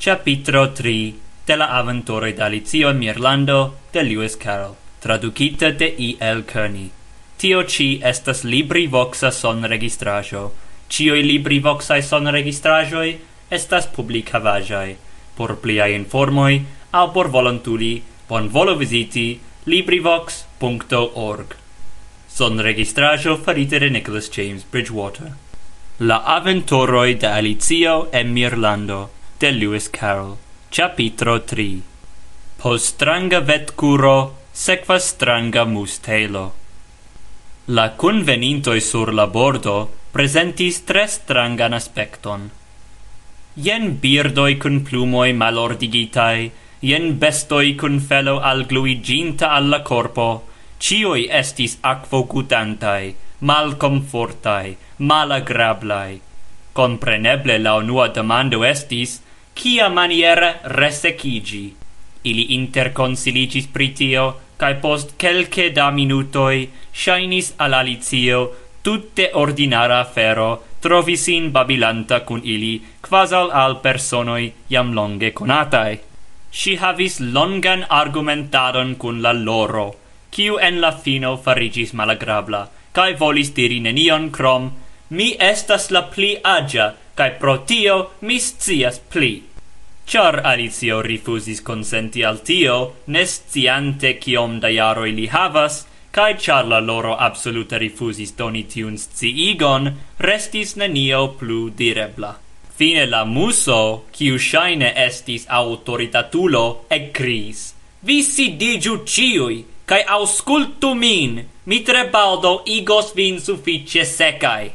Capitro 3 de la Aventore d'Alicio in Mirlando de Lewis Carroll, traducita de E. L. Kearney. Tio ci estas libri voxa son registrajo. Cioi libri voxai son registrajoi estas publica vajai Por pliai informoi au por volontuli, bonvolu visiti librivox.org. Son registrajo farite de Nicholas James Bridgewater. La Aventoroi de Alicio en Mirlando de Lewis Carroll Capitro 3 Post stranga vetcuro sequa stranga mustelo. La convenintoi sur la bordo presentis tre strangan aspecton. Jen birdoi cun plumoi malordigitai Jen bestoi cun felo algluiginta alla corpo Cioi estis aquocutantai, malcomfortai, malagrablai. Compreneble la unua demando estis, kia manier resecigi. Ili interconsiligis pritio, cae post kelke da minutoi shainis al Alicio tutte ordinara afero trovisin babilanta cun ili quasal al personoi iam longe conatae. Si havis longan argumentadon cun la loro, kiu en la fino farigis malagrabla, cae volis diri nenion crom, mi estas la pli agia, cae pro tio mi scias pli. Char Alicio rifusis consenti al tio, nestiante ciom da jaroi li havas, cae char la loro absoluta rifusis doni tiun sciigon, restis nenio plu direbla. Fine la muso, kiu shaine estis autoritatulo, eccriis. Vi sidigiu ciui, cae auscultu min, mi tre baldo igos vin suffice secae.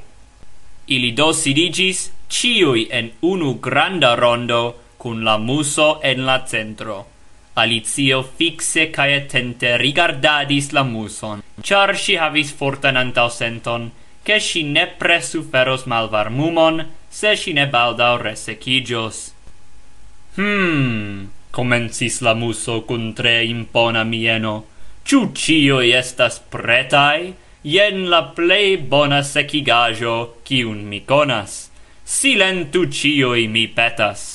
Ili do sidigis, ciui en unu granda rondo, cun la muso en la centro. Alicio fixe cae attente rigardadis la muson, char si havis fortan antausenton, che si nepre malvar malvarmumon, se si ne baldau resecigios. Hmm, comencis la muso cun tre impona mieno, ciu cioi estas pretai? Ien la plei bona secigajo, ciun mi conas. Silentu cioi mi petas.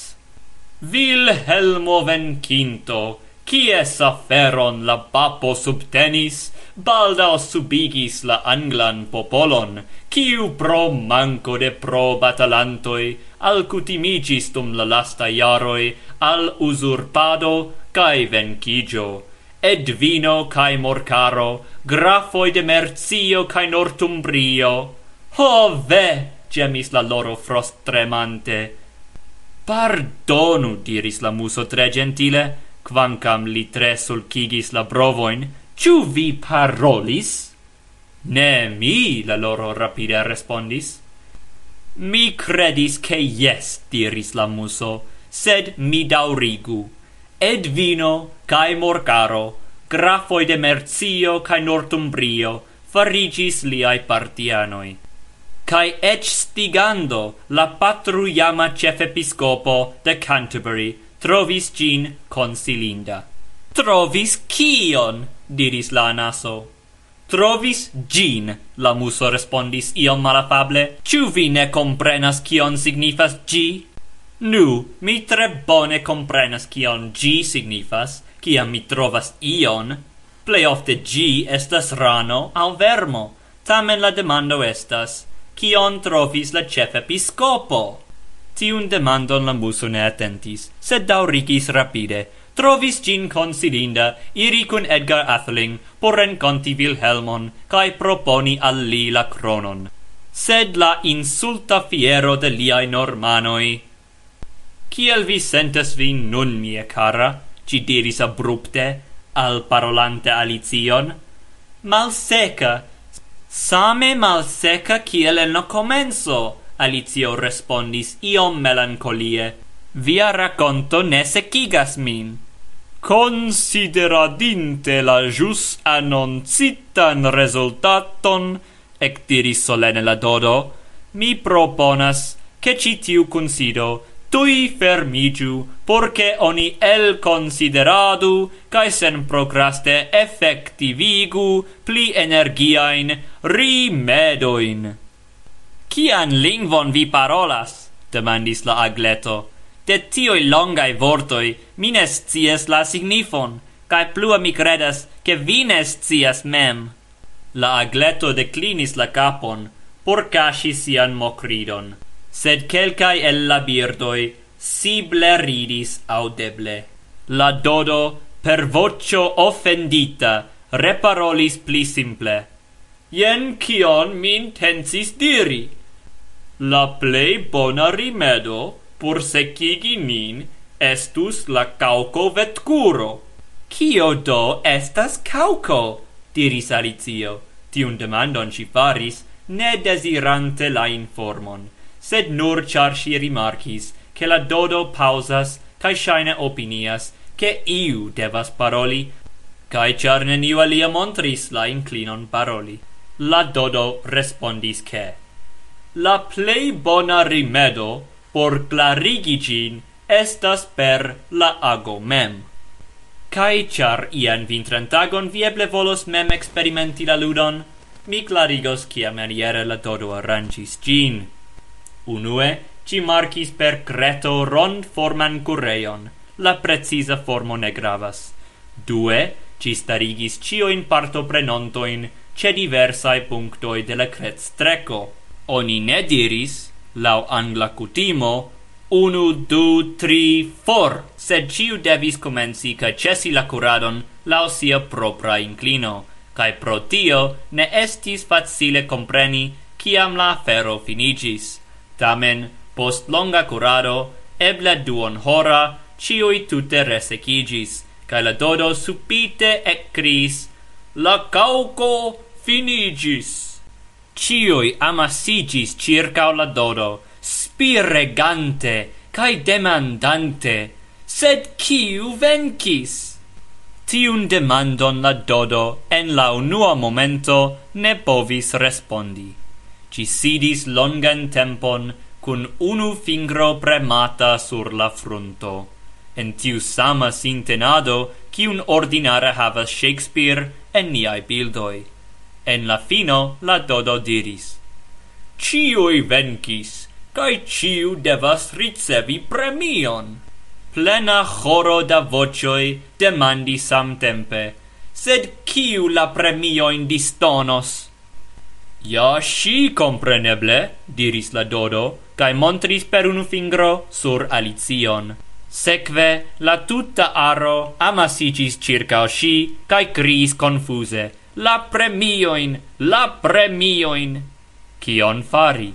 Wilhelmo vencinto, kies aferon la papo subtenis, baldao subigis la anglan popolon, kiu pro manco de pro batalantoi alcutimigis dum la lasta iaroi al usurpado cae vencigio. Edvino cae Morcaro, grafoi de Mercio cae Nortumbrio. Ho ve! gemis la loro frost tremante Pardonu, diris la muso tre gentile, quancam li tre sulcigis la brovoin, ciu vi parolis? Ne mi, la loro rapide respondis. Mi credis che yes, diris la muso, sed mi daurigu. Ed vino, cae morcaro, grafoi de Mercio cae Nortumbrio, farigis liai partianoi cae ec stigando la chef episcopo de Canterbury trovis gin consilinda. Trovis kion? diris la anaso. Trovis gin, la muso respondis iom malafable. Ciu vi ne comprenas kion signifas gi? Nu, mi tre bone comprenas kion gi signifas, kiam mi trovas ion. Plei ofte gi estas rano au vermo, tamen la demando estas kion trovis la cefepiscopo? Tiun demandon la muso ne attentis, sed daurigis rapide. Trovis gin consilinda iri cun Edgar Atheling por renconti Wilhelmon cae proponi al li la cronon. Sed la insulta fiero de liai normanoi. Ciel vi sentas vi nun, mia cara? Ci diris abrupte, al parolante Alicion. Malseca, Same malseca kiel en la comenzo, Alicio respondis iom melancolie. Via racconto ne secigas min. Consideradinte la jus annoncitan resultaton, ectiris solene la dodo, mi proponas che citiu consido tui fermigiu, porce oni el consideradu, cae sen procraste effectivigu pli energiain rimedoin. Cian lingvon vi parolas? demandis la agleto. De tioi longai vortoi, mines cies la signifon, cae plua mi credas, che vines cias mem. La agleto declinis la capon, por casci sian mocridon sed quelcae el la birdoi sible ridis audeble. La dodo, per vocio offendita, reparolis pli simple. Ien cion min tensis diri. La plei bona rimedo pur secigi nin estus la cauco vetcuro. Cio do estas cauco? diris Alicio. Tiun demandon si faris, ne desirante la informon sed nur char si rimarcis, che la dodo pausas, cae shaine opinias, che iu devas paroli, cae char neniu alia montris la inclinon paroli. La dodo respondis che La plei bona rimedo por clarigi gin estas per la ago mem. Cae char ian vintrantagon vieble volos mem experimenti la ludon, mi clarigos kia maniere la dodo arrangis gin. Unue, ci marcis per creto rond forman cureion, la precisa formo ne gravas. Due, ci starigis cioin partoprenontoin ce diversae punctoi de la cretstreco. Oni ne diris, lau angla cutimo, unu, du, tri, for, sed ciu devis comenci ca cesi la curadon lau sia propra inclino, cae pro tio ne estis facile compreni ciam la afero finigis. Tamen, post longa curado, eble duon hora, ciui tute resecigis, cae la dodo supite ecris, la cauco finigis. Ciui amasigis circa la dodo, spiregante, cae demandante, sed ciu vencis? Tiun demandon la dodo en la unua momento ne povis respondi. Ci sidis longan tempon cun unu fingro premata sur la frunto. En tiu sama sintenado, kiun ordinare havas Shakespeare en niai bildoi. En la fino, la dodo diris. Ciui vencis, cae ciu devas ricevi premion. Plena choro da vocioi demandi samtempe, sed kiu la premioin distonos? Ja, sci compreneble, diris la Dodo, cae montris per un fingro sur Alicion. Sekve la tutta aro amasicis circa sci, cae cris confuse, la premioin, la premioin. Cion fari?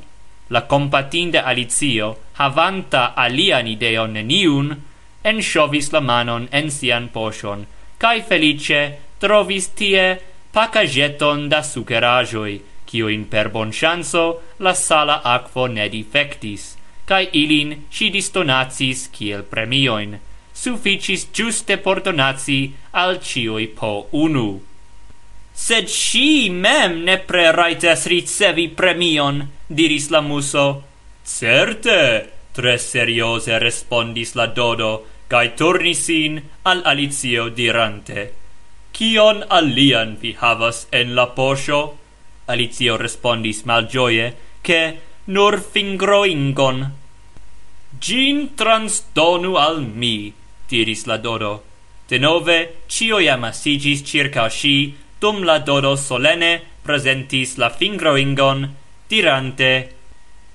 La compatinde Alicio, havanta alian ideon neniun, enshovis la manon en sian poshon, cae felice trovis tie pacageton da sucerajoi, kiuin per bonchanso la sala aquo ne defectis, cae ilin si distonacis kiel premioin, sufficis giuste por donaci al cioi po unu. Sed si mem ne preraites ricevi premion, diris la muso. Certe, tre seriose respondis la dodo, cae turnis sin al Alicio dirante. Cion alian vi havas en la posho? Alicio respondis malgioie, che nur fingroingon. Gin transdonu al mi, diris la dodo. Denove, cioi amasigis circa si, dum la dodo solene presentis la fingroingon, dirante,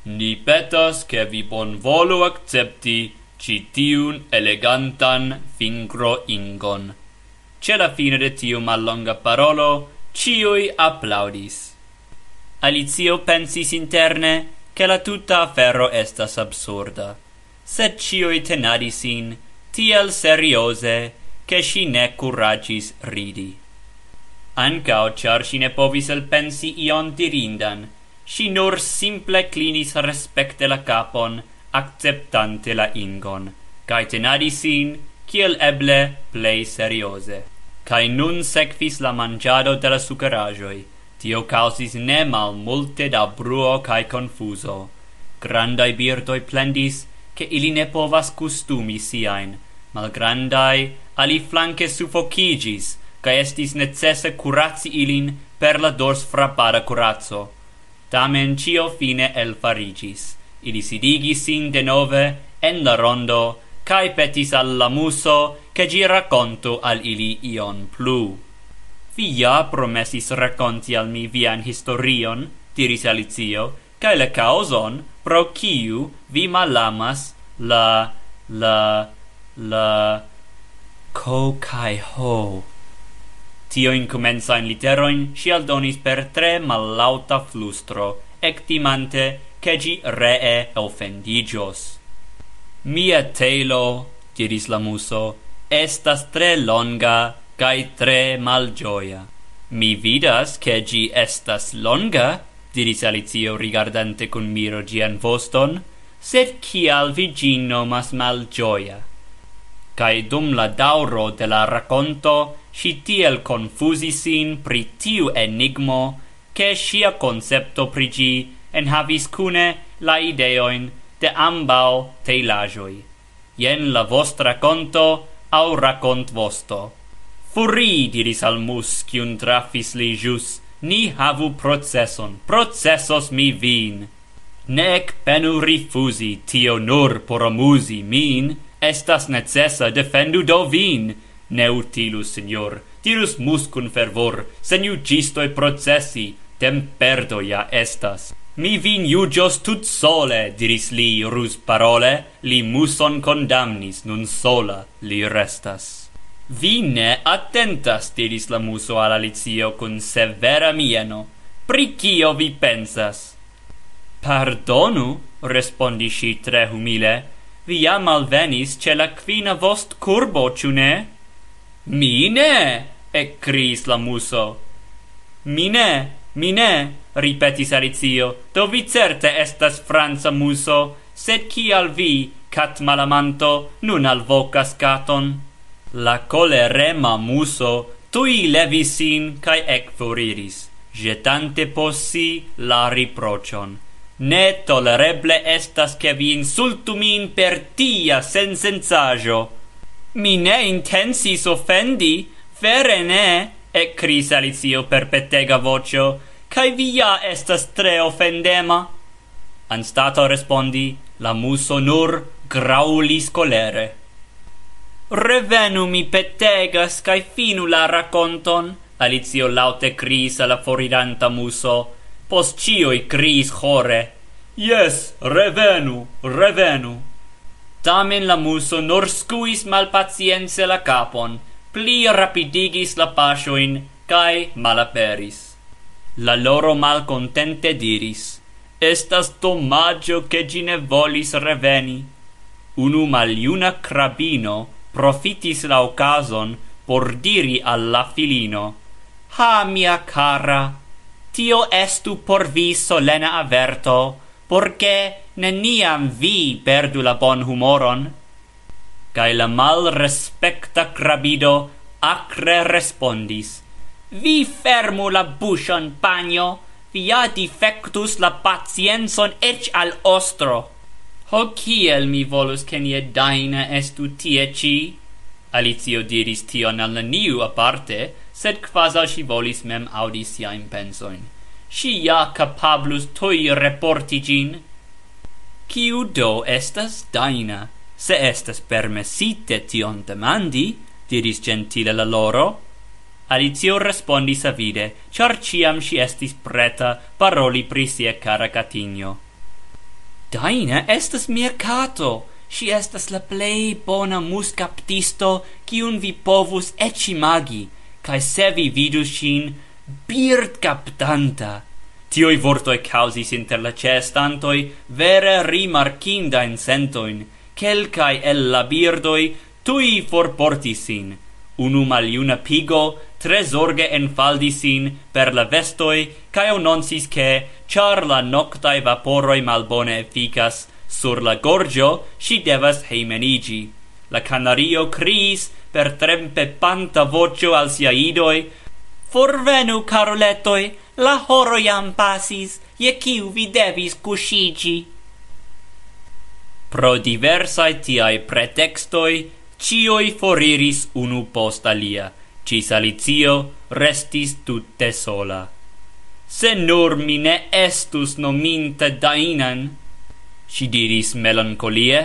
Ni petas che vi bon volo accepti citiun elegantan fingroingon. Ce la fine de tiu mallonga parolo, ciui applaudis. Alicio pensis interne, che la tutta afferro estas absurda, sed cioi tenadis sin tiel seriose, che si ne curagis ridi. Ancao, char si ne povis elpensi ion dirindan, si nur simple clinis respecte la capon, acceptante la ingon, cae tenadis sin, kiel eble plei seriose. Cae nun sequis la mangiado de la sucarajoi, Tio causis ne mal multe da bruo cae confuso. Grandai birdoi plendis, che ili ne povas custumi siain, malgrandai ali flanque suffocigis, cae estis necesse curatsi ilin per la dors frappada curazzo. Tamen cio fine el farigis. Ili sidigis sin de nove en la rondo, cae petis al la muso, che gi racconto al ili ion plu. Vi ja promesis rakonti al mi vian historion, diris Alicio, cae la causon, pro ciu vi malamas la la la co kai ho. Tio in comensa in literoin si aldonis per tre malauta flustro ectimante che gi ree offendigios mia telo diris la muso estas tre longa cae tre malgioia. Mi vidas che gi estas longa, diris Alicio rigardante con miro gian voston, sed cial vi gin nomas malgioia? Cae dum la dauro de la raconto, si tiel confusis sin pri tiu enigmo, che sia concepto pri gi en havis cune la ideoin de ambau teilajoi. Ien la vostra conto au racont vosto. Furi, diris al mus, cium trafis li jus, ni havu processon, processos mi vin. Nec penu rifusi, tio nur por amusi min, estas necessa defendu do vin. Ne utilus, signor, dirus mus cun fervor, sen iugistoi processi, tem perdo ja estas. Mi vin iugios tut sole, diris li rus parole, li muson condamnis, nun sola li restas. Vi ne attentas, diris la muso al Alicio con severa mieno. Pri cio vi pensas? Pardonu, respondi si tre humile, vi jam alvenis ce la quina vost curbo, ciu ne? Mi ne! ecris la muso. Mi ne, mi ne, ripetis Alicio, do vi certe estas franza muso, sed kial vi, cat malamanto, nun alvocas caton? La colerema muso tui levis sin ec furiris, jetante possi la riprocion. Ne tolereble estas che vi insultu min per tia sensencaĵo. Mi ne intensis offendi, vere ne, ekkris Alicio per petega vocio, cae vi ja estas tre offendema. Anstato respondi, la muso nur graulis colere. Revenu mi petegas, cae finu la raconton, Alicio laute cris alla foriranta muso, pos cioi cris hore. Yes, revenu, revenu. Tamen la muso nur scuis malpacienze la capon, pli rapidigis la pasioin, cae malaperis. La loro malcontente diris, Estas domaggio che gine volis reveni. Unu maliuna crabino, profitis la ocason por diri alla filino Ha, mia cara, tio estu por vi solena averto, porque neniam vi perdu la bon humoron. Cai la mal respecta crabido acre respondis, Vi fermu la bushon, pagno, vi ja defectus la pacienzon ec al ostro. Ho kiel mi volus che nie daina estu tie ci? Alicio diris tion al neniu aparte, sed quasal si volis mem audi siain pensoin. Si ja capablus toi reporti gin. Ciu do estas daina? Se estas permesite tion demandi, diris gentile la loro. Alicio respondis avide, char ciam si estis preta paroli pri sia cara catigno. Daina estas mercato. Si estas la plei bona muscaptisto kiun vi povus ec magi, cae se vi vidus ŝin birdcaptanta. Tioi vortoi causis inter la cestantoi vere rimarkindain sentoin. Quelcae el la birdoi tui forportisin. Unu maliuna pigo tre zorge enfaldi sin per la vestoi cae unonsis che, char la noctae vaporoi malbone efficas sur la gorgio, si devas heimenigi. La canario criis per trempe panta vocio al sia idoi, Forvenu, caroletoi, la horo jam pasis, je kiu vi devis cusigi. Pro diversae tiai pretextoi, cioi foriris unu post alia, cis Alicio restis tutte sola. Se nur mi ne estus nominte Dainan, si diris melancolie,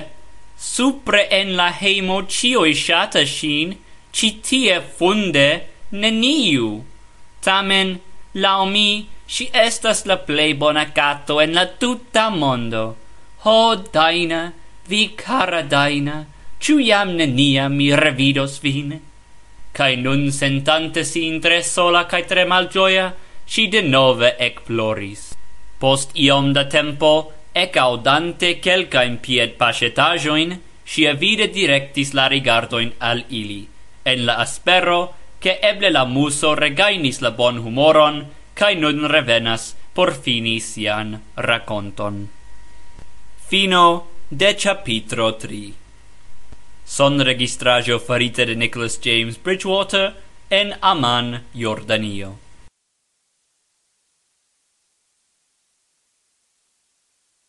supre en la heimo cioi shata shin, ci tie funde neniu. Tamen, lau mi, si estas la plei bona cato en la tuta mondo. Ho, Daina, vi cara Daina, ciu jam nenia mi revidos vin? cae nun sentante si intre sola cae tre malgioia, si de nove ec ploris. Post iom da tempo, ec audante quelcaen pied pacetajoin, si avide directis la rigardoin al ili, en la aspero, che eble la muso regainis la bon humoron, cae nun revenas por fini sian raconton. Fino de capitro 3 Son registrajo farite de Nicholas James Bridgewater en Amman, Jordanio.